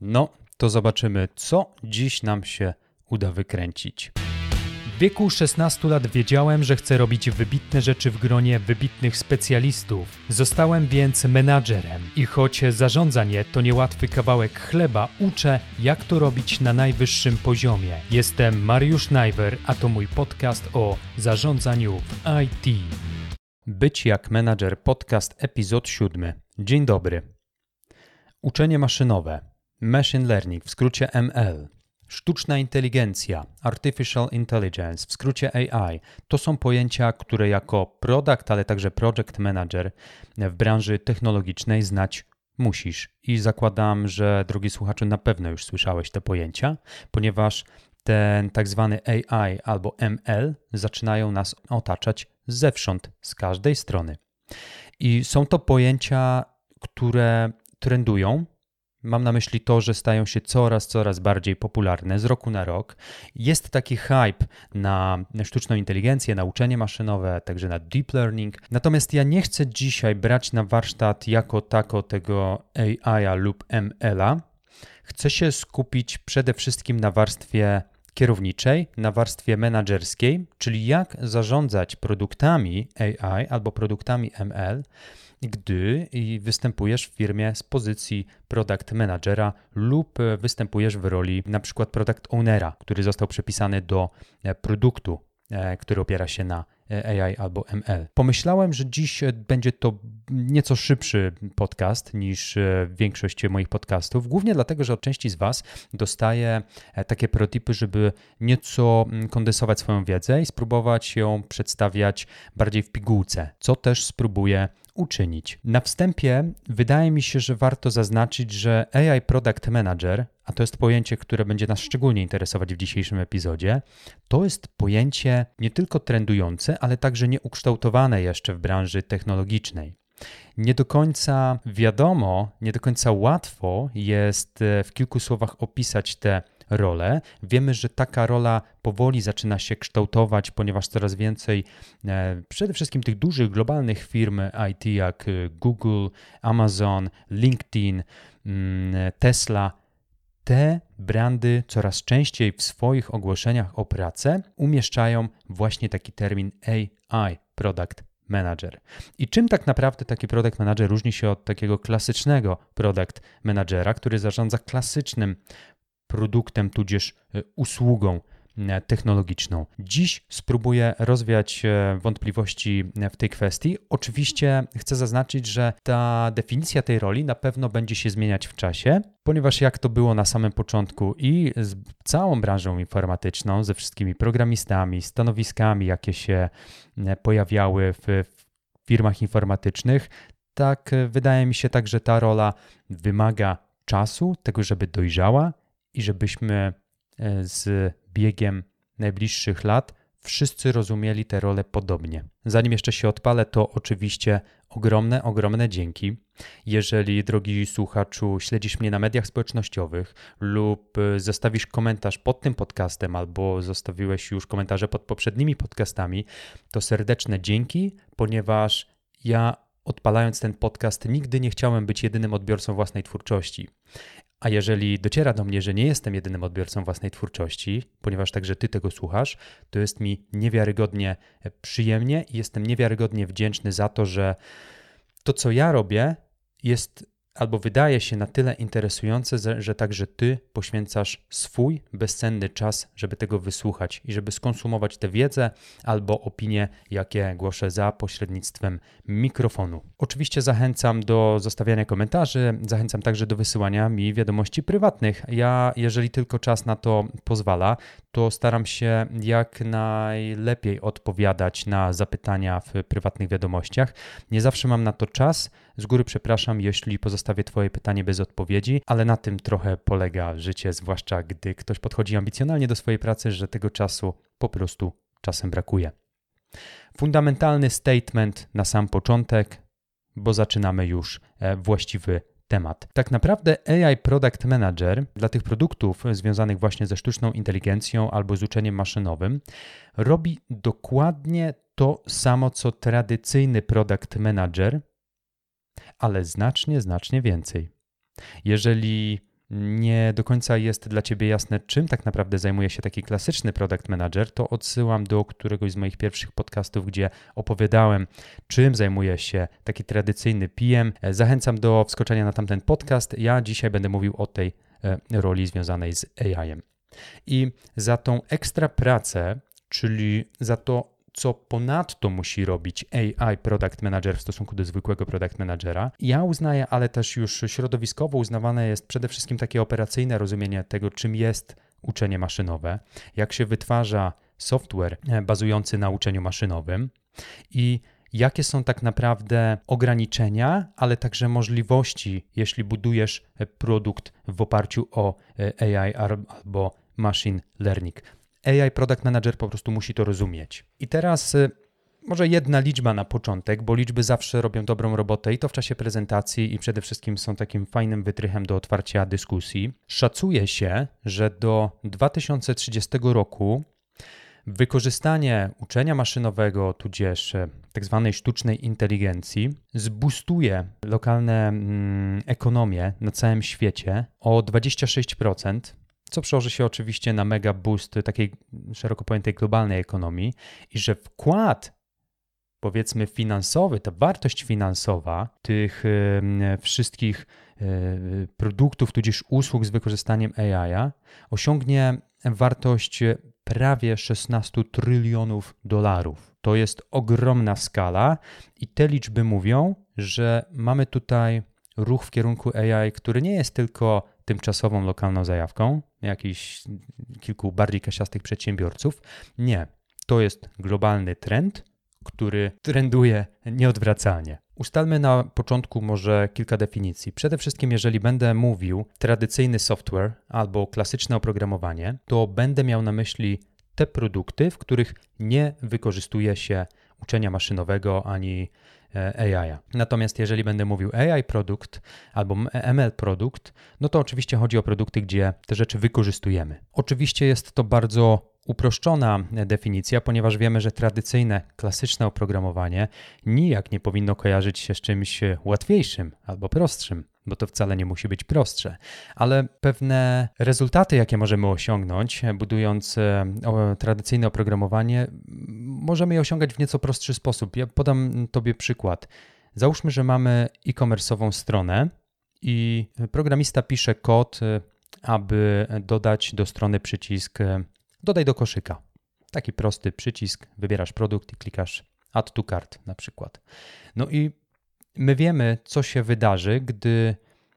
No, to zobaczymy, co dziś nam się uda wykręcić. W wieku 16 lat wiedziałem, że chcę robić wybitne rzeczy w gronie wybitnych specjalistów. Zostałem więc menadżerem i choć zarządzanie to niełatwy kawałek chleba, uczę, jak to robić na najwyższym poziomie. Jestem Mariusz Najwer, a to mój podcast o zarządzaniu w IT. Być jak menadżer podcast epizod 7. Dzień dobry. Uczenie maszynowe, machine learning, w skrócie ML, sztuczna inteligencja, artificial intelligence, w skrócie AI, to są pojęcia, które jako product, ale także project manager w branży technologicznej znać musisz. I zakładam, że drogi słuchaczu, na pewno już słyszałeś te pojęcia, ponieważ ten tak zwany AI albo ML zaczynają nas otaczać zewsząd, z każdej strony. I są to pojęcia, które trendują. Mam na myśli to, że stają się coraz, coraz bardziej popularne z roku na rok. Jest taki hype na sztuczną inteligencję, na uczenie maszynowe, także na deep learning. Natomiast ja nie chcę dzisiaj brać na warsztat jako tako tego AI lub ML-a. Chcę się skupić przede wszystkim na warstwie kierowniczej, na warstwie menedżerskiej, czyli jak zarządzać produktami AI albo produktami ML gdy występujesz w firmie z pozycji product managera lub występujesz w roli na przykład product ownera, który został przypisany do e, produktu, e, który opiera się na e, AI albo ML. Pomyślałem, że dziś będzie to nieco szybszy podcast niż większość moich podcastów, głównie dlatego, że od części z Was dostaję takie protipy, żeby nieco mm, kondensować swoją wiedzę i spróbować ją przedstawiać bardziej w pigułce, co też spróbuję uczynić. Na wstępie wydaje mi się, że warto zaznaczyć, że AI Product Manager, a to jest pojęcie, które będzie nas szczególnie interesować w dzisiejszym epizodzie, to jest pojęcie nie tylko trendujące, ale także nieukształtowane jeszcze w branży technologicznej. Nie do końca wiadomo, nie do końca łatwo jest e, w kilku słowach opisać te rolę. Wiemy, że taka rola powoli zaczyna się kształtować, ponieważ coraz więcej e, przede wszystkim tych dużych globalnych firm IT jak e, Google, Amazon, LinkedIn, mm, Tesla te brandy coraz częściej w swoich ogłoszeniach o pracę umieszczają właśnie taki termin AI, Product Manager. I czym tak naprawdę taki product manager różni się od takiego klasycznego product managera, który zarządza klasycznym produktem tudzież e, usługą e, technologiczną. Dziś spróbuję rozwiać e, wątpliwości w tej kwestii. Oczywiście chcę zaznaczyć, że ta definicja tej roli na pewno będzie się zmieniać w czasie, ponieważ jak to było na samym początku i z całą branżą informatyczną, ze wszystkimi programistami, stanowiskami, jakie się pojawiały w firmach informatycznych, tak wydaje mi się tak, że ta rola wymaga czasu, tego, żeby dojrzała i żebyśmy e, z biegiem najbliższych lat wszyscy rozumieli tę rolę podobnie. Zanim jeszcze się odpalę, to oczywiście ogromne, ogromne dzięki. Jeżeli, drogi słuchaczu, śledzisz mnie na mediach społecznościowych lub e, zostawisz komentarz pod tym podcastem albo zostawiłeś już komentarze pod poprzednimi podcastami, to serdeczne dzięki, ponieważ ja odpalając ten podcast nigdy nie chciałem być jedynym odbiorcą własnej twórczości. A jeżeli dociera do mnie, że nie jestem jedynym odbiorcą własnej twórczości, ponieważ także ty tego słuchasz, to jest mi niewiarygodnie przyjemnie i jestem niewiarygodnie wdzięczny za to, że to, co ja robię, jest albo wydaje się na tyle interesujące, że także ty poświęcasz swój bezcenny czas, żeby tego wysłuchać i żeby skonsumować tę wiedzę albo opinie, jakie głoszę za pośrednictwem mikrofonu. Oczywiście zachęcam do zostawiania komentarzy, zachęcam także do wysyłania mi wiadomości prywatnych. Ja, jeżeli tylko czas na to pozwala, to staram się jak najlepiej odpowiadać na zapytania w prywatnych wiadomościach. Nie zawsze mam na to czas. Z góry przepraszam, jeśli pozostawię Twoje pytanie bez odpowiedzi, ale na tym trochę polega życie, zwłaszcza gdy ktoś podchodzi ambicjonalnie do swojej pracy, że tego czasu po prostu czasem brakuje. Fundamentalny statement na sam początek, bo zaczynamy już e, właściwy temat. Tak naprawdę AI Product Manager dla tych produktów związanych właśnie ze sztuczną inteligencją albo z uczeniem maszynowym robi dokładnie to samo co tradycyjny Product Manager, ale znacznie, znacznie więcej. Jeżeli nie do końca jest dla Ciebie jasne, czym tak naprawdę zajmuje się taki klasyczny product manager, to odsyłam do któregoś z moich pierwszych podcastów, gdzie opowiadałem, czym zajmuje się taki tradycyjny PM. Zachęcam do wskoczenia na tamten podcast. Ja dzisiaj będę mówił o tej e, roli związanej z AI-em. I za tą ekstra pracę, czyli za to, co ponadto musi robić AI Product Manager w stosunku do zwykłego Product Managera. Ja uznaję, ale też już środowiskowo uznawane jest przede wszystkim takie operacyjne rozumienie tego, czym jest uczenie maszynowe, jak się wytwarza software e, bazujący na uczeniu maszynowym i jakie są tak naprawdę ograniczenia, ale także możliwości, jeśli budujesz e, produkt w oparciu o e, AI albo machine learning. AI Product Manager po prostu musi to rozumieć. I teraz y, może jedna liczba na początek, bo liczby zawsze robią dobrą robotę i to w czasie prezentacji i przede wszystkim są takim fajnym wytrychem do otwarcia dyskusji. Szacuje się, że do 2030 roku wykorzystanie uczenia maszynowego, tudzież e, tak zwanej sztucznej inteligencji, zbustuje lokalne mm, ekonomie na całym świecie o 26%, co przełoży się oczywiście na mega boost takiej szeroko pojętej globalnej ekonomii i że wkład powiedzmy finansowy, ta wartość finansowa tych wszystkich e, produktów tudzież usług z wykorzystaniem AI osiągnie wartość prawie 16 trylionów dolarów. To jest ogromna skala i te liczby mówią, że mamy tutaj ruch w kierunku AI, który nie jest tylko tymczasową lokalną zajawką jakichś kilku bardziej kasiastych przedsiębiorców. Nie, to jest globalny trend, który trenduje nieodwracalnie. Ustalmy na początku może kilka definicji. Przede wszystkim, jeżeli będę mówił tradycyjny software albo klasyczne oprogramowanie, to będę miał na myśli te produkty, w których nie wykorzystuje się uczenia maszynowego ani AI. Natomiast jeżeli będę mówił AI produkt albo ML produkt, no to oczywiście chodzi o produkty, gdzie te rzeczy wykorzystujemy. Oczywiście jest to bardzo uproszczona definicja, ponieważ wiemy, że tradycyjne, klasyczne oprogramowanie nijak nie powinno kojarzyć się z czymś łatwiejszym albo prostszym bo to wcale nie musi być prostsze, ale pewne rezultaty, jakie możemy osiągnąć, budując e, tradycyjne oprogramowanie, możemy je osiągać w nieco prostszy sposób. Ja podam Tobie przykład. Załóżmy, że mamy e-commerce'ową stronę i programista pisze kod, e, aby dodać do strony przycisk e, dodaj do koszyka. Taki prosty przycisk, wybierasz produkt i klikasz add to cart na przykład. No i my wiemy, co się wydarzy, gdy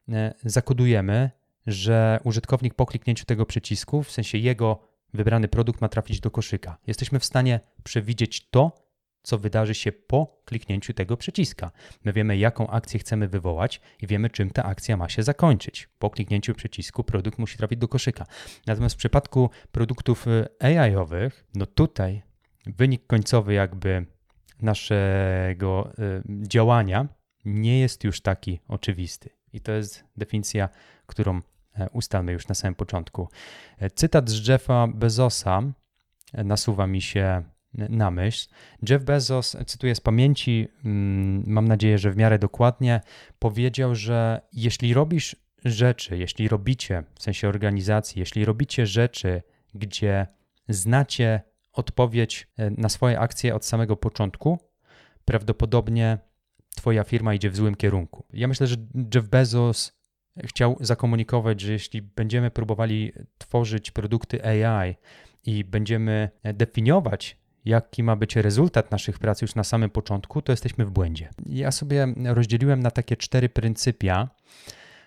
e, zakodujemy, że użytkownik po kliknięciu tego przycisku, w sensie jego wybrany produkt ma trafić do koszyka. Jesteśmy w stanie przewidzieć to, co wydarzy się po kliknięciu tego przyciska. My wiemy, jaką akcję chcemy wywołać i wiemy, czym ta akcja ma się zakończyć. Po kliknięciu przycisku produkt musi trafić do koszyka. Natomiast w przypadku produktów e, AI-owych, no tutaj wynik końcowy jakby naszego e, działania nie jest już taki oczywisty. I to jest definicja, którą e, ustalmy już na samym początku. E, cytat z Jeffa Bezosa e, nasuwa mi się na myśl. Jeff Bezos, cytuję z pamięci, mm, mam nadzieję, że w miarę dokładnie, powiedział, że jeśli robisz rzeczy, jeśli robicie, w sensie organizacji, jeśli robicie rzeczy, gdzie znacie odpowiedź na swoje akcje od samego początku, prawdopodobnie Twoja firma idzie w złym kierunku. Ja myślę, że Jeff Bezos chciał zakomunikować, że jeśli będziemy próbowali tworzyć produkty AI i będziemy definiować, jaki ma być rezultat naszych prac już na samym początku, to jesteśmy w błędzie. Ja sobie rozdzieliłem na takie cztery pryncypia.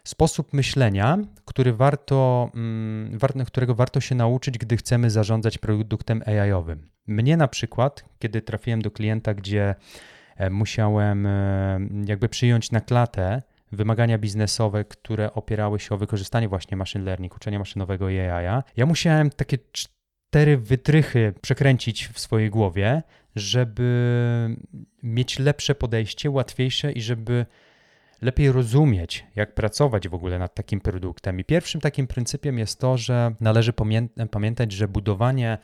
Sposób myślenia, który warto, mm, którego warto się nauczyć, gdy chcemy zarządzać produktem AI-owym. Mnie na przykład, kiedy trafiłem do klienta, gdzie musiałem e, jakby przyjąć na klatę wymagania biznesowe, które opierały się o wykorzystanie właśnie machine learning, uczenia maszynowego i AI. Ja musiałem takie cztery wytrychy przekręcić w swojej głowie, żeby mieć lepsze podejście, łatwiejsze i żeby lepiej rozumieć, jak pracować w ogóle nad takim produktem. I pierwszym takim pryncypiem jest to, że należy pamiętać, że budowanie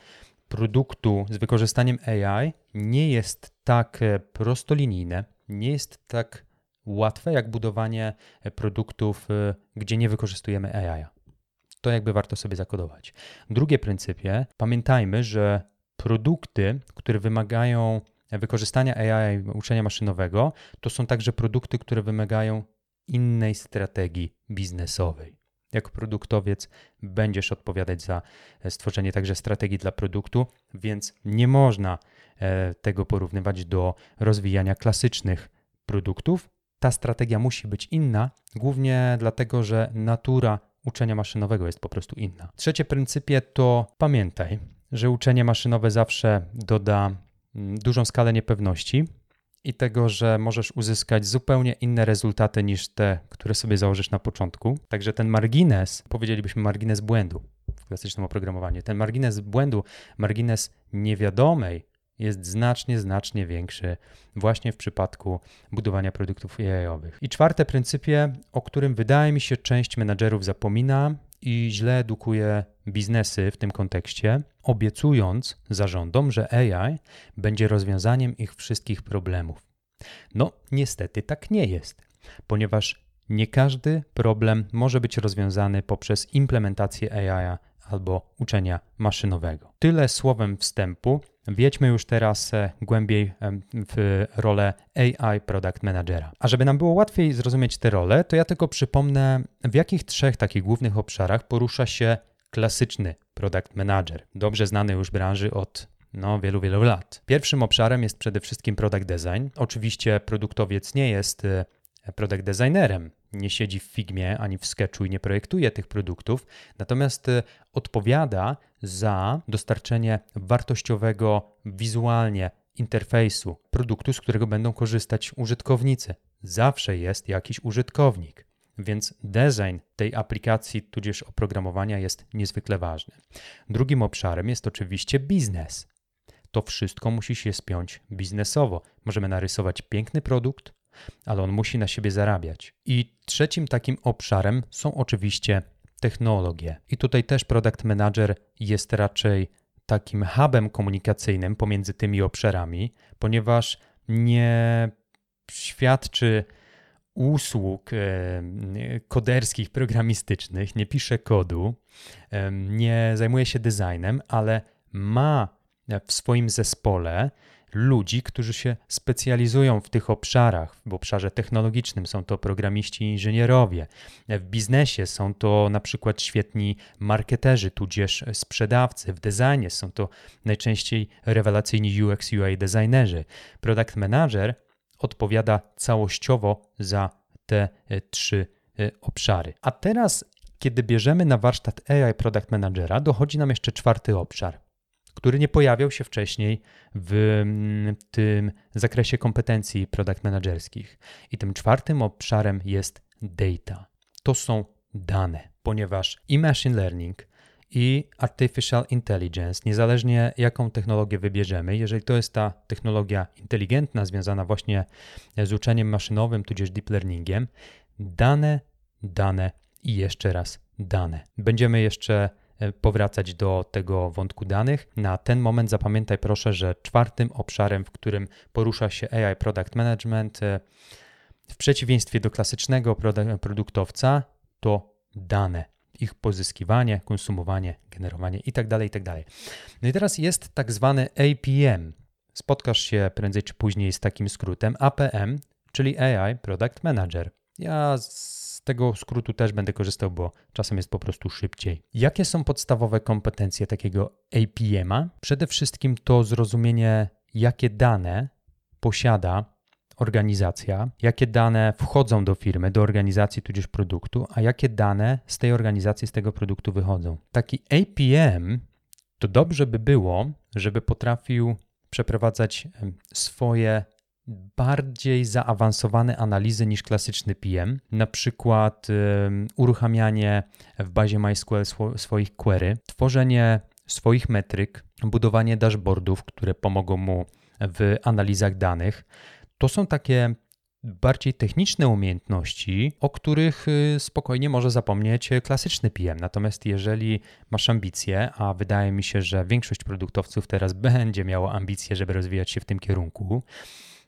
produktu z wykorzystaniem AI nie jest tak e, prostolinijne, nie jest tak łatwe jak budowanie e, produktów, e, gdzie nie wykorzystujemy AI. To jakby warto sobie zakodować. Drugie pryncypie, pamiętajmy, że produkty, które wymagają wykorzystania AI uczenia maszynowego, to są także produkty, które wymagają innej strategii biznesowej. Jako produktowiec będziesz odpowiadać za stworzenie także strategii dla produktu, więc nie można e, tego porównywać do rozwijania klasycznych produktów. Ta strategia musi być inna, głównie dlatego, że natura uczenia maszynowego jest po prostu inna. Trzecie pryncypie to pamiętaj, że uczenie maszynowe zawsze doda mm, dużą skalę niepewności i tego, że możesz uzyskać zupełnie inne rezultaty niż te, które sobie założysz na początku. Także ten margines, powiedzielibyśmy margines błędu w klasycznym oprogramowaniu, ten margines błędu, margines niewiadomej jest znacznie, znacznie większy właśnie w przypadku budowania produktów AI-owych. I czwarte pryncypie, o którym wydaje mi się część menadżerów zapomina i źle edukuje biznesy w tym kontekście, obiecując zarządom, że AI będzie rozwiązaniem ich wszystkich problemów. No, niestety tak nie jest, ponieważ nie każdy problem może być rozwiązany poprzez implementację AI albo uczenia maszynowego. Tyle słowem wstępu. Wiedźmy już teraz e, głębiej w rolę AI Product Managera. A żeby nam było łatwiej zrozumieć tę rolę, to ja tylko przypomnę, w jakich trzech takich głównych obszarach porusza się klasyczny Product Manager, dobrze znany już branży od no, wielu, wielu lat. Pierwszym obszarem jest przede wszystkim product design. Oczywiście produktowiec nie jest e, product designerem, nie siedzi w Figmie ani w Sketchu i nie projektuje tych produktów, natomiast e, odpowiada za dostarczenie wartościowego wizualnie interfejsu produktu, z którego będą korzystać użytkownicy. Zawsze jest jakiś użytkownik. Więc design tej aplikacji, tudzież oprogramowania jest niezwykle ważny. Drugim obszarem jest oczywiście biznes. To wszystko musi się spiąć biznesowo. Możemy narysować piękny produkt, ale on musi na siebie zarabiać. I trzecim takim obszarem są oczywiście technologie. I tutaj też product manager jest raczej takim hubem komunikacyjnym pomiędzy tymi obszarami, ponieważ nie świadczy usług koderskich, programistycznych, nie pisze kodu, nie zajmuje się designem, ale ma w swoim zespole ludzi, którzy się specjalizują w tych obszarach. W obszarze technologicznym są to programiści inżynierowie. W biznesie są to na przykład świetni marketerzy, tudzież sprzedawcy. W designie są to najczęściej rewelacyjni UX UI designerzy. Product manager odpowiada całościowo za te e, trzy e, obszary. A teraz, kiedy bierzemy na warsztat AI Product Managera, dochodzi nam jeszcze czwarty obszar który nie pojawiał się wcześniej w mm, tym zakresie kompetencji product managerskich. I tym czwartym obszarem jest data. To są dane, ponieważ i machine learning, i artificial intelligence, niezależnie jaką technologię wybierzemy, jeżeli to jest ta technologia inteligentna, związana właśnie z uczeniem maszynowym, tudzież deep learningiem, dane, dane i jeszcze raz dane. Będziemy jeszcze powracać do tego wątku danych. Na ten moment zapamiętaj proszę, że czwartym obszarem, w którym porusza się AI Product Management, e, w przeciwieństwie do klasycznego produktowca, to dane. Ich pozyskiwanie, konsumowanie, generowanie itd. Tak itd. Tak no i teraz jest tak zwany APM. Spotkasz się prędzej czy później z takim skrótem APM, czyli AI Product Manager. Ja tego skrótu też będę korzystał, bo czasem jest po prostu szybciej. Jakie są podstawowe kompetencje takiego APM-a? Przede wszystkim to zrozumienie, jakie dane posiada organizacja, jakie dane wchodzą do firmy, do organizacji tudzież produktu, a jakie dane z tej organizacji, z tego produktu wychodzą. Taki APM to dobrze by było, żeby potrafił przeprowadzać swoje bardziej zaawansowane analizy niż klasyczny PM, na przykład uruchamianie w bazie MySQL swoich query, tworzenie swoich metryk, budowanie dashboardów, które pomogą mu w analizach danych. To są takie bardziej techniczne umiejętności, o których y, spokojnie może zapomnieć klasyczny PM. Natomiast jeżeli masz ambicje, a wydaje mi się, że większość produktowców teraz będzie miała ambicje, żeby rozwijać się w tym kierunku,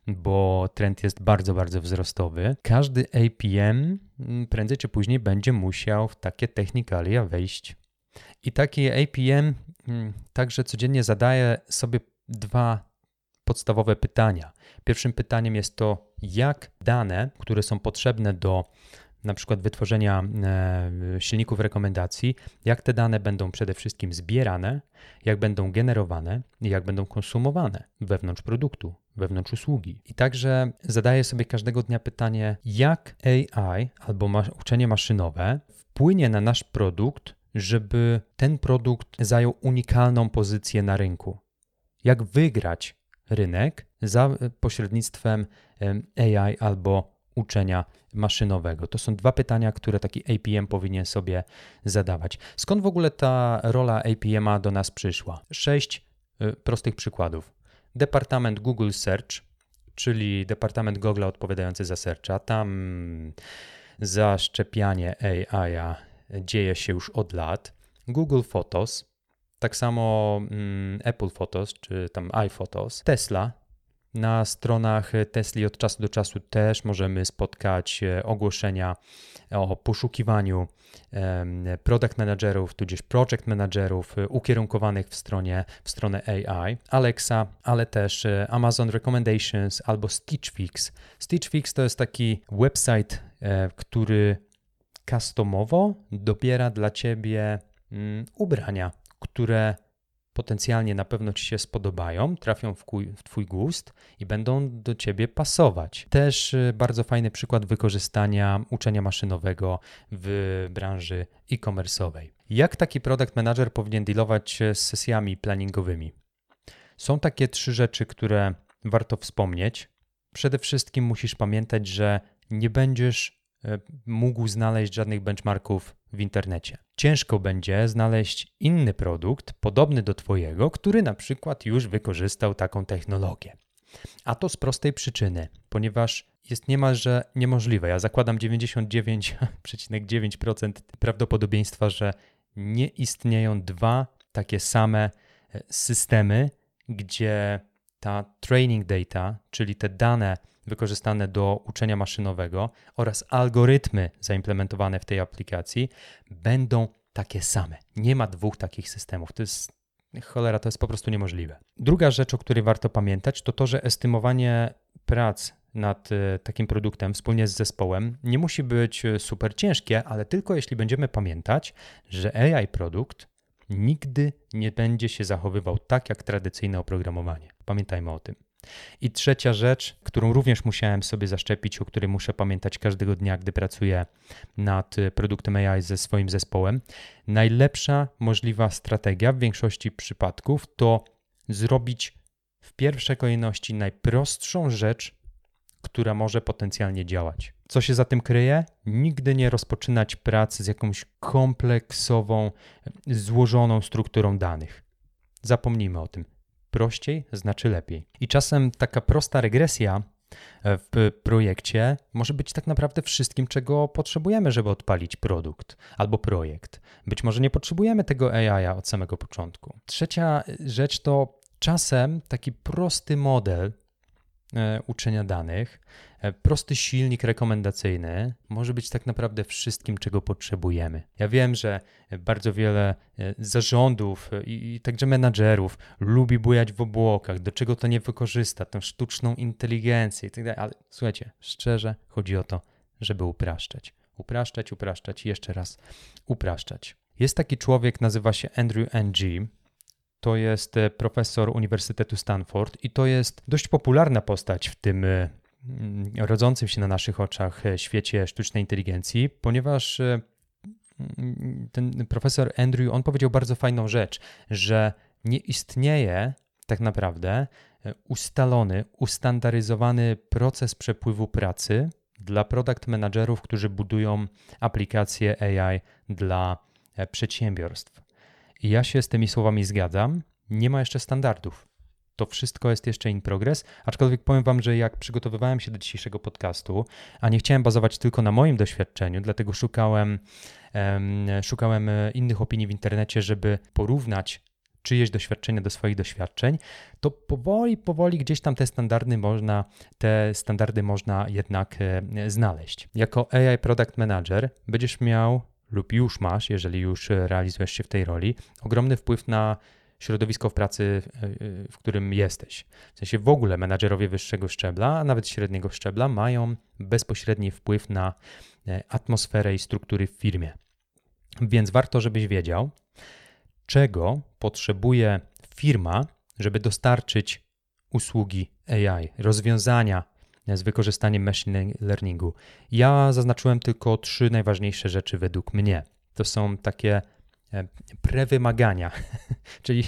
bo trend jest bardzo, bardzo wzrostowy. Każdy APM mm, prędzej czy później będzie musiał w takie technikalia wejść. I taki APM mm, także codziennie zadaje sobie dwa podstawowe pytania. Pierwszym pytaniem jest to, jak dane, które są potrzebne do na przykład wytworzenia e, silników rekomendacji, jak te dane będą przede wszystkim zbierane, jak będą generowane i jak będą konsumowane wewnątrz produktu, wewnątrz usługi. I także zadaję sobie każdego dnia pytanie, jak AI albo uczenie maszynowe wpłynie na nasz produkt, żeby ten produkt zajął unikalną pozycję na rynku. Jak wygrać rynek za pośrednictwem AI albo uczenia maszynowego? To są dwa pytania, które taki APM powinien sobie zadawać. Skąd w ogóle ta rola APM do nas przyszła? Sześć y, prostych przykładów. Departament Google Search, czyli departament Google odpowiadający za searcha. Tam zaszczepianie AI dzieje się już od lat. Google Photos, tak samo mm, Apple Photos, czy tam iPhotos, Tesla, na stronach Tesla od czasu do czasu też możemy spotkać e, ogłoszenia o poszukiwaniu product managerów, tudzież project managerów e, ukierunkowanych w, stronie, w stronę AI, Alexa, ale też e, Amazon Recommendations albo Stitch Fix. Stitch Fix to jest taki website, który customowo dobiera dla ciebie mm, ubrania, które potencjalnie na pewno Ci się spodobają, trafią w, kuj, w Twój gust i będą do Ciebie pasować. Też y, bardzo fajny przykład wykorzystania uczenia maszynowego w branży e-commerce'owej. Jak taki product manager powinien dealować z sesjami planningowymi? Są takie trzy rzeczy, które warto wspomnieć. Przede wszystkim musisz pamiętać, że nie będziesz y, mógł znaleźć żadnych benchmarków w internecie. Ciężko będzie znaleźć inny produkt podobny do Twojego, który na przykład już wykorzystał taką technologię. A to z prostej przyczyny, ponieważ jest niemalże niemożliwe. Ja zakładam 99,9% prawdopodobieństwa, że nie istnieją dwa takie same e, systemy, gdzie ta training data, czyli te dane, wykorzystane do uczenia maszynowego oraz algorytmy zaimplementowane w tej aplikacji będą takie same. Nie ma dwóch takich systemów. To jest cholera, to jest po prostu niemożliwe. Druga rzecz, o której warto pamiętać, to to, że estymowanie prac nad e, takim produktem wspólnie z zespołem nie musi być e, super ciężkie, ale tylko jeśli będziemy pamiętać, że AI produkt nigdy nie będzie się zachowywał tak jak tradycyjne oprogramowanie. Pamiętajmy o tym. I trzecia rzecz, którą również musiałem sobie zaszczepić, o której muszę pamiętać każdego dnia, gdy pracuję nad produktem AI ze swoim zespołem. Najlepsza możliwa strategia w większości przypadków to zrobić w pierwszej kolejności najprostszą rzecz, która może potencjalnie działać. Co się za tym kryje? Nigdy nie rozpoczynać pracy z jakąś kompleksową, złożoną strukturą danych. Zapomnijmy o tym prościej znaczy lepiej. I czasem taka prosta regresja e, w projekcie może być tak naprawdę wszystkim, czego potrzebujemy, żeby odpalić produkt albo projekt. Być może nie potrzebujemy tego AI od samego początku. Trzecia rzecz to czasem taki prosty model E, uczenia danych. E, prosty silnik rekomendacyjny może być tak naprawdę wszystkim, czego potrzebujemy. Ja wiem, że bardzo wiele e, zarządów i, także menadżerów lubi bujać w obłokach, do czego to nie wykorzysta, tę sztuczną inteligencję i tak ale słuchajcie, szczerze chodzi o to, żeby upraszczać. Upraszczać, upraszczać jeszcze raz upraszczać. Jest taki człowiek, nazywa się Andrew Ng to jest e, profesor Uniwersytetu Stanford i to jest dość popularna postać w tym e, rodzącym się na naszych oczach e, świecie sztucznej inteligencji, ponieważ mm, ten profesor Andrew, on powiedział bardzo fajną rzecz, że nie istnieje tak naprawdę ustalony, ustandaryzowany proces przepływu pracy dla product managerów, którzy budują aplikacje AI dla przedsiębiorstw. I ja się z tymi słowami zgadzam. Nie ma jeszcze standardów. To wszystko jest jeszcze in progress, aczkolwiek powiem Wam, że jak przygotowywałem się do dzisiejszego podcastu, a nie chciałem bazować tylko na moim doświadczeniu, dlatego szukałem, um, szukałem innych opinii w internecie, żeby porównać czyjeś doświadczenia do swoich doświadczeń, to powoli, powoli gdzieś tam te standardy można, te standardy można jednak e, znaleźć. Jako AI Product Manager będziesz miał lub już masz, jeżeli już realizujesz się w tej roli, ogromny wpływ na środowisko w pracy, e, w którym jesteś. W sensie w ogóle menadżerowie wyższego szczebla, a nawet średniego szczebla mają bezpośredni wpływ na e, atmosferę i struktury w firmie. Więc warto, żebyś wiedział, czego potrzebuje firma, żeby dostarczyć usługi AI, rozwiązania z wykorzystaniem machine learningu. Ja zaznaczyłem tylko trzy najważniejsze rzeczy według mnie. To są takie e, prewymagania, czyli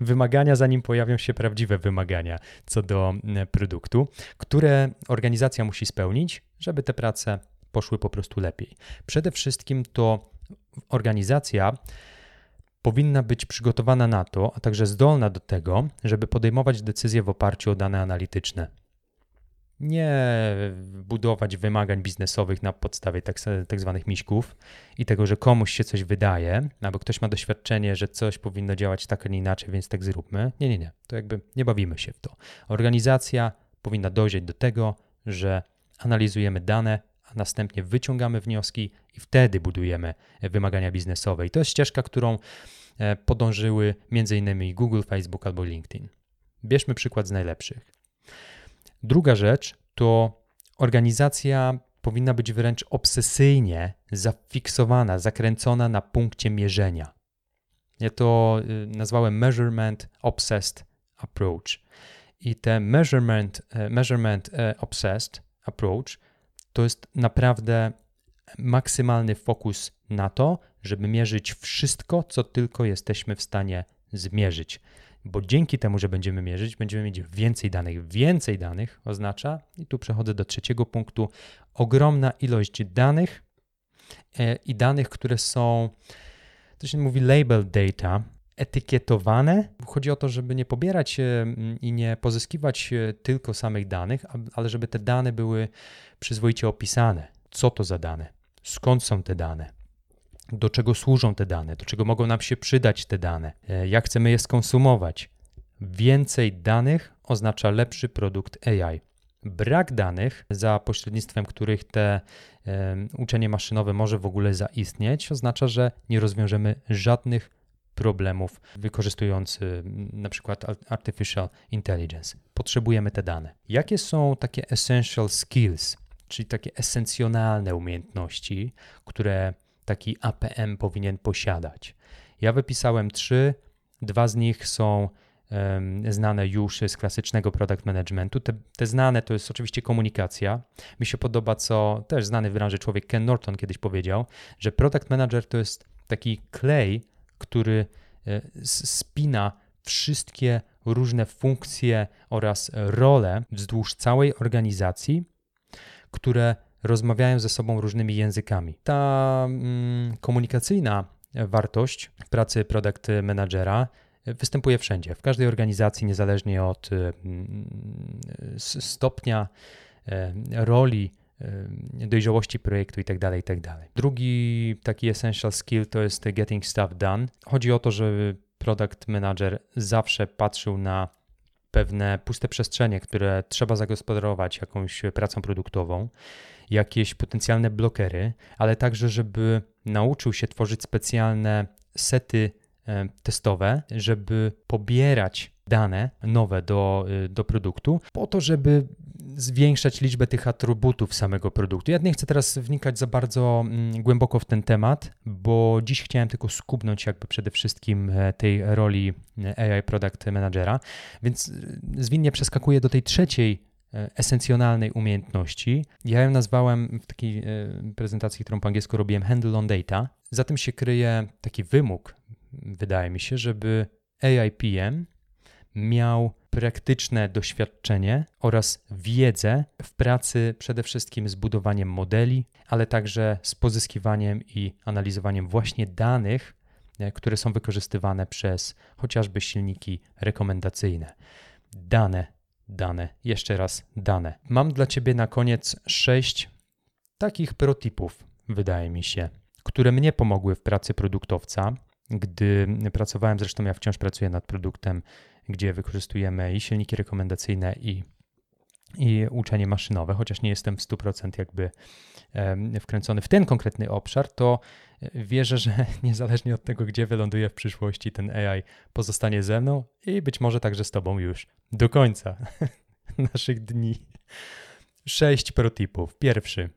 wymagania, zanim pojawią się prawdziwe wymagania co do e, produktu, które organizacja musi spełnić, żeby te prace poszły po prostu lepiej. Przede wszystkim to organizacja powinna być przygotowana na to, a także zdolna do tego, żeby podejmować decyzje w oparciu o dane analityczne. Nie budować wymagań biznesowych na podstawie tak, tak zwanych miśków i tego, że komuś się coś wydaje, albo ktoś ma doświadczenie, że coś powinno działać tak, a nie inaczej, więc tak zróbmy. Nie, nie, nie. To jakby nie bawimy się w to. Organizacja powinna dojrzeć do tego, że analizujemy dane, a następnie wyciągamy wnioski i wtedy budujemy wymagania biznesowe. I to jest ścieżka, którą e, podążyły m.in. Google, Facebook albo LinkedIn. Bierzmy przykład z najlepszych. Druga rzecz to organizacja powinna być wręcz obsesyjnie zafiksowana, zakręcona na punkcie mierzenia. Ja to y, nazwałem measurement obsessed approach. I ten measurement, e, measurement e, obsessed approach to jest naprawdę maksymalny fokus na to, żeby mierzyć wszystko, co tylko jesteśmy w stanie zmierzyć. Bo dzięki temu, że będziemy mierzyć, będziemy mieć więcej danych. Więcej danych oznacza, i tu przechodzę do trzeciego punktu, ogromna ilość danych e, i danych, które są, to się mówi label data, etykietowane. Chodzi o to, żeby nie pobierać i nie pozyskiwać tylko samych danych, ale żeby te dane były przyzwoicie opisane. Co to za dane? Skąd są te dane? Do czego służą te dane? Do czego mogą nam się przydać te dane? E, jak chcemy je skonsumować? Więcej danych oznacza lepszy produkt AI. Brak danych, za pośrednictwem których te uczenie maszynowe może w ogóle zaistnieć, oznacza, że nie rozwiążemy żadnych problemów, wykorzystując y, na przykład artificial intelligence. Potrzebujemy te dane. Jakie są takie essential skills, czyli takie esencjonalne umiejętności, które taki APM powinien posiadać? Ja wypisałem trzy, dwa z nich są um, znane już z klasycznego product managementu. Te, te, znane to jest oczywiście komunikacja. Mi się podoba, co też znany w branży człowiek Ken Norton kiedyś powiedział, że product manager to jest taki klej, który e, spina wszystkie różne funkcje oraz role wzdłuż całej organizacji, które rozmawiają ze sobą różnymi językami. Ta mm, komunikacyjna wartość pracy product managera występuje wszędzie, w każdej organizacji, niezależnie od mm, stopnia e, roli dojrzałości projektu itd., tak itd. Tak Drugi taki essential skill to jest getting stuff done. Chodzi o to, żeby product manager zawsze patrzył na pewne puste przestrzenie, które trzeba zagospodarować jakąś pracą produktową, jakieś potencjalne blokery, ale także, żeby nauczył się tworzyć specjalne sety testowe, żeby pobierać dane nowe do, y, do produktu, po to, żeby zwiększać liczbę tych atrybutów samego produktu. Ja nie chcę teraz wnikać za bardzo mm, głęboko w ten temat, bo dziś chciałem tylko skubnąć jakby przede wszystkim e, tej roli e, AI Product Managera, więc e, zwinnie przeskakuję do tej trzeciej esencjonalnej umiejętności. Ja ją nazwałem w takiej prezentacji, którą po angielsku robiłem handle on data. Za tym się kryje taki wymóg, wydaje mi się, żeby AI PM miał praktyczne doświadczenie oraz wiedzę w pracy przede wszystkim z budowaniem modeli, ale także z pozyskiwaniem i analizowaniem właśnie danych, e, które są wykorzystywane przez chociażby silniki rekomendacyjne. Dane, dane, jeszcze raz dane. Mam dla Ciebie na koniec sześć takich protipów, wydaje mi się, które mnie pomogły w pracy produktowca gdy pracowałem, zresztą ja wciąż pracuję nad produktem, gdzie wykorzystujemy i silniki rekomendacyjne, i, i uczenie maszynowe, chociaż nie jestem w 100% jakby wkręcony w ten konkretny obszar, to wierzę, że niezależnie od tego, gdzie wyląduję w przyszłości, ten AI pozostanie ze mną i być może także z Tobą już do końca naszych dni. Sześć protipów. Pierwszy.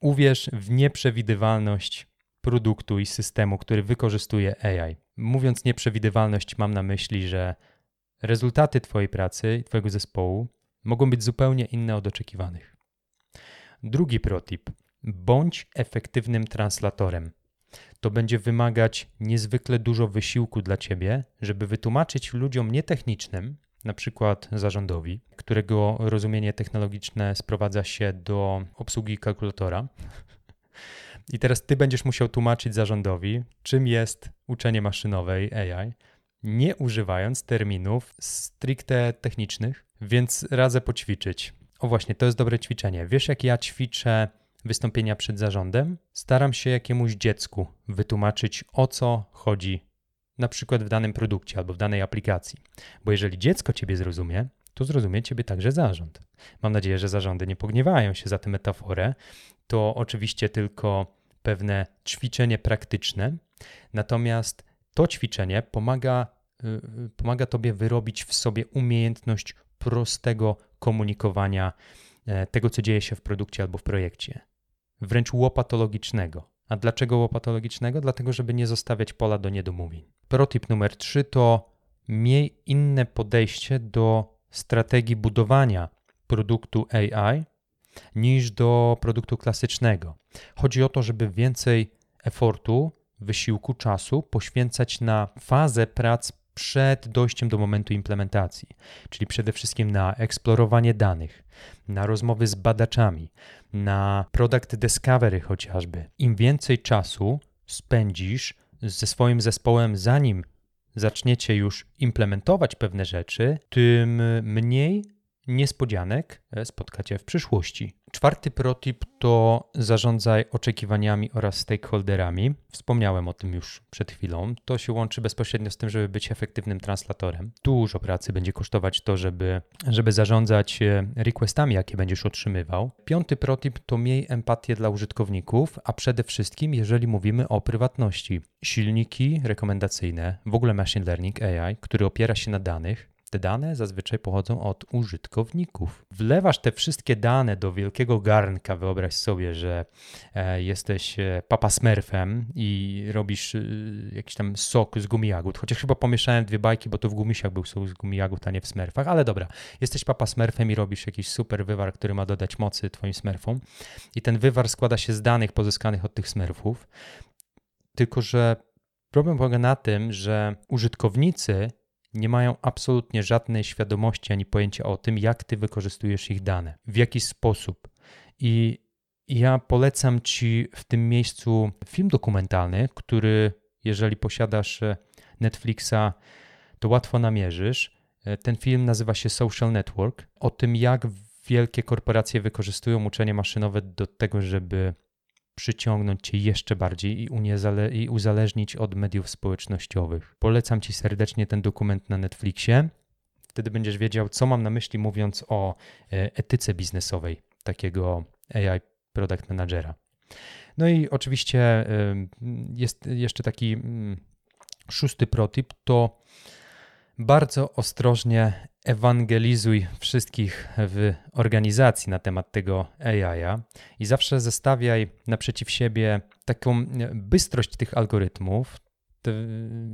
Uwierz w nieprzewidywalność produktu i systemu, który wykorzystuje AI. Mówiąc nieprzewidywalność, mam na myśli, że rezultaty Twojej pracy i Twojego zespołu mogą być zupełnie inne od oczekiwanych. Drugi protip. Bądź efektywnym translatorem. To będzie wymagać niezwykle dużo wysiłku dla Ciebie, żeby wytłumaczyć ludziom nietechnicznym, na przykład zarządowi, którego rozumienie technologiczne sprowadza się do obsługi kalkulatora. I teraz ty będziesz musiał tłumaczyć zarządowi, czym jest uczenie maszynowe AI, nie używając terminów stricte technicznych, więc radzę poćwiczyć. O właśnie, to jest dobre ćwiczenie. Wiesz, jak ja ćwiczę wystąpienia przed zarządem? Staram się jakiemuś dziecku wytłumaczyć, o co chodzi na przykład w danym produkcie albo w danej aplikacji. Bo jeżeli dziecko ciebie zrozumie, to zrozumie ciebie także zarząd. Mam nadzieję, że zarządy nie pogniewają się za tę metaforę. To oczywiście tylko pewne ćwiczenie praktyczne, natomiast to ćwiczenie pomaga, yy, pomaga tobie wyrobić w sobie umiejętność prostego komunikowania e, tego, co dzieje się w produkcie albo w projekcie. Wręcz łopatologicznego. A dlaczego łopatologicznego? Dlatego, żeby nie zostawiać pola do niedomówień. Protip numer 3 to miej inne podejście do strategii budowania produktu AI niż do produktu klasycznego. Chodzi o to, żeby więcej efortu, wysiłku, czasu poświęcać na fazę prac przed dojściem do momentu implementacji, czyli przede wszystkim na eksplorowanie danych, na rozmowy z badaczami, na product discovery chociażby. Im więcej czasu spędzisz ze swoim zespołem, zanim zaczniecie już implementować pewne rzeczy, tym mniej niespodzianek e, spotkacie w przyszłości. Czwarty protip to zarządzaj oczekiwaniami oraz stakeholderami. Wspomniałem o tym już przed chwilą. To się łączy bezpośrednio z tym, żeby być efektywnym translatorem. Dużo pracy będzie kosztować to, żeby, żeby zarządzać e, requestami, jakie będziesz otrzymywał. Piąty protip to miej empatię dla użytkowników, a przede wszystkim, jeżeli mówimy o prywatności. Silniki rekomendacyjne, w ogóle machine learning AI, który opiera się na danych, te dane zazwyczaj pochodzą od użytkowników. Wlewasz te wszystkie dane do wielkiego garnka. Wyobraź sobie, że e, jesteś e, papa smurfem i robisz e, jakiś tam sok z gumi jagód. Chociaż chyba pomieszałem dwie bajki, bo to w gumisiach był sok z gumi jagód, a nie w smurfach. Ale dobra, jesteś papa smurfem i robisz jakiś super wywar, który ma dodać mocy twoim smurfom. I ten wywar składa się z danych pozyskanych od tych smurfów. Tylko, że problem polega na tym, że użytkownicy nie mają absolutnie żadnej świadomości ani pojęcia o tym, jak ty wykorzystujesz ich dane, w jaki sposób. I ja polecam ci w tym miejscu film dokumentalny, który, jeżeli posiadasz e, Netflixa, to łatwo namierzysz. E, ten film nazywa się Social Network. O tym, jak wielkie korporacje wykorzystują uczenie maszynowe do tego, żeby przyciągnąć cię jeszcze bardziej i, i uzależnić od mediów społecznościowych. Polecam ci serdecznie ten dokument na Netflixie. Wtedy będziesz wiedział, co mam na myśli, mówiąc o e, etyce biznesowej takiego AI Product Managera. No i oczywiście jest jeszcze taki mm, szósty protip, to bardzo ostrożnie ewangelizuj wszystkich w organizacji na temat tego AI i zawsze zestawiaj naprzeciw siebie taką bystrość tych algorytmów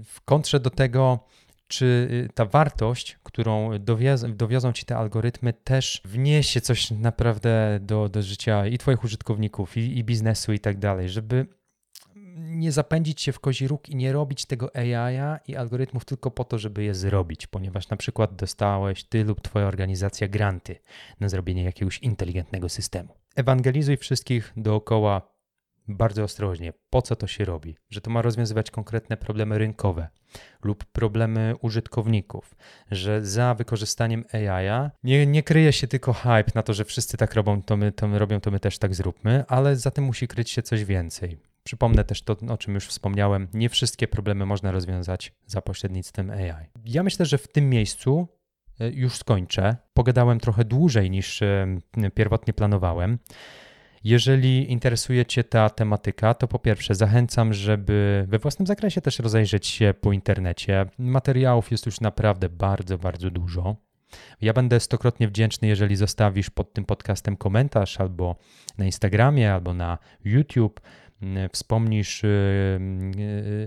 w kontrze do tego, czy ta wartość, którą dowiozą, dowiozą ci te algorytmy, też wniesie coś naprawdę do, do życia i Twoich użytkowników, i, i biznesu, i tak dalej, żeby nie zapędzić się w kozi róg i nie robić tego AI i algorytmów tylko po to, żeby je zrobić, ponieważ na przykład dostałeś ty lub twoja organizacja granty na zrobienie jakiegoś inteligentnego systemu. Ewangelizuj wszystkich dookoła bardzo ostrożnie, po co to się robi, że to ma rozwiązywać konkretne problemy rynkowe lub problemy użytkowników, że za wykorzystaniem AI nie, nie kryje się tylko hype na to, że wszyscy tak robią, to my, to my robią, to my też tak zróbmy, ale za tym musi kryć się coś więcej Przypomnę też to, o czym już wspomniałem, nie wszystkie problemy można rozwiązać za pośrednictwem AI. Ja myślę, że w tym miejscu e, już skończę. Pogadałem trochę dłużej niż e, pierwotnie planowałem. Jeżeli interesuje Cię ta tematyka, to po pierwsze zachęcam, żeby we własnym zakresie też rozejrzeć się po internecie. Materiałów jest już naprawdę bardzo, bardzo dużo. Ja będę stokrotnie wdzięczny, jeżeli zostawisz pod tym podcastem komentarz albo na Instagramie, albo na YouTube. Mm, wspomnisz y,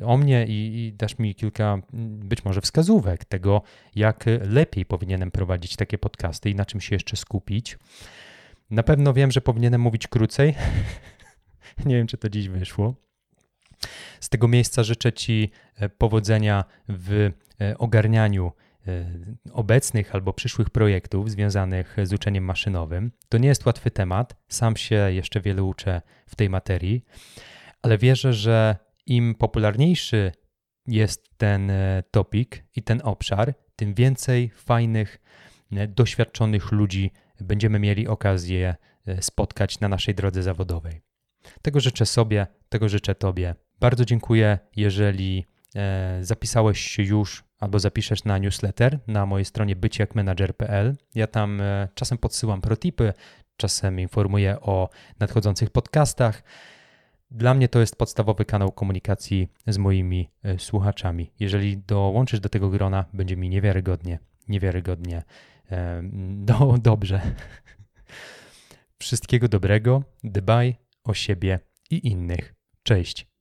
y, o mnie i, i dasz mi kilka być może wskazówek tego, jak lepiej powinienem prowadzić takie podcasty i na czym się jeszcze skupić. Na pewno wiem, że powinienem mówić krócej. Nie wiem, czy to dziś wyszło. Z tego miejsca życzę Ci e, powodzenia w e, ogarnianiu e, obecnych albo przyszłych projektów związanych z uczeniem maszynowym. To nie jest łatwy temat, sam się jeszcze wiele uczę w tej materii, ale wierzę, że im popularniejszy jest ten topik i ten obszar, tym więcej fajnych, doświadczonych ludzi będziemy mieli okazję e, spotkać na naszej drodze zawodowej. Tego życzę sobie, tego życzę Tobie. Bardzo dziękuję, jeżeli e, zapisałeś się już albo zapiszesz na newsletter na mojej stronie byciakmanager.pl. Ja tam e, czasem podsyłam protipy, czasem informuję o nadchodzących podcastach. Dla mnie to jest podstawowy kanał komunikacji z moimi słuchaczami. Jeżeli dołączysz do tego grona, będzie mi niewiarygodnie, niewiarygodnie no, dobrze. Wszystkiego dobrego, dbaj o siebie i innych. Cześć.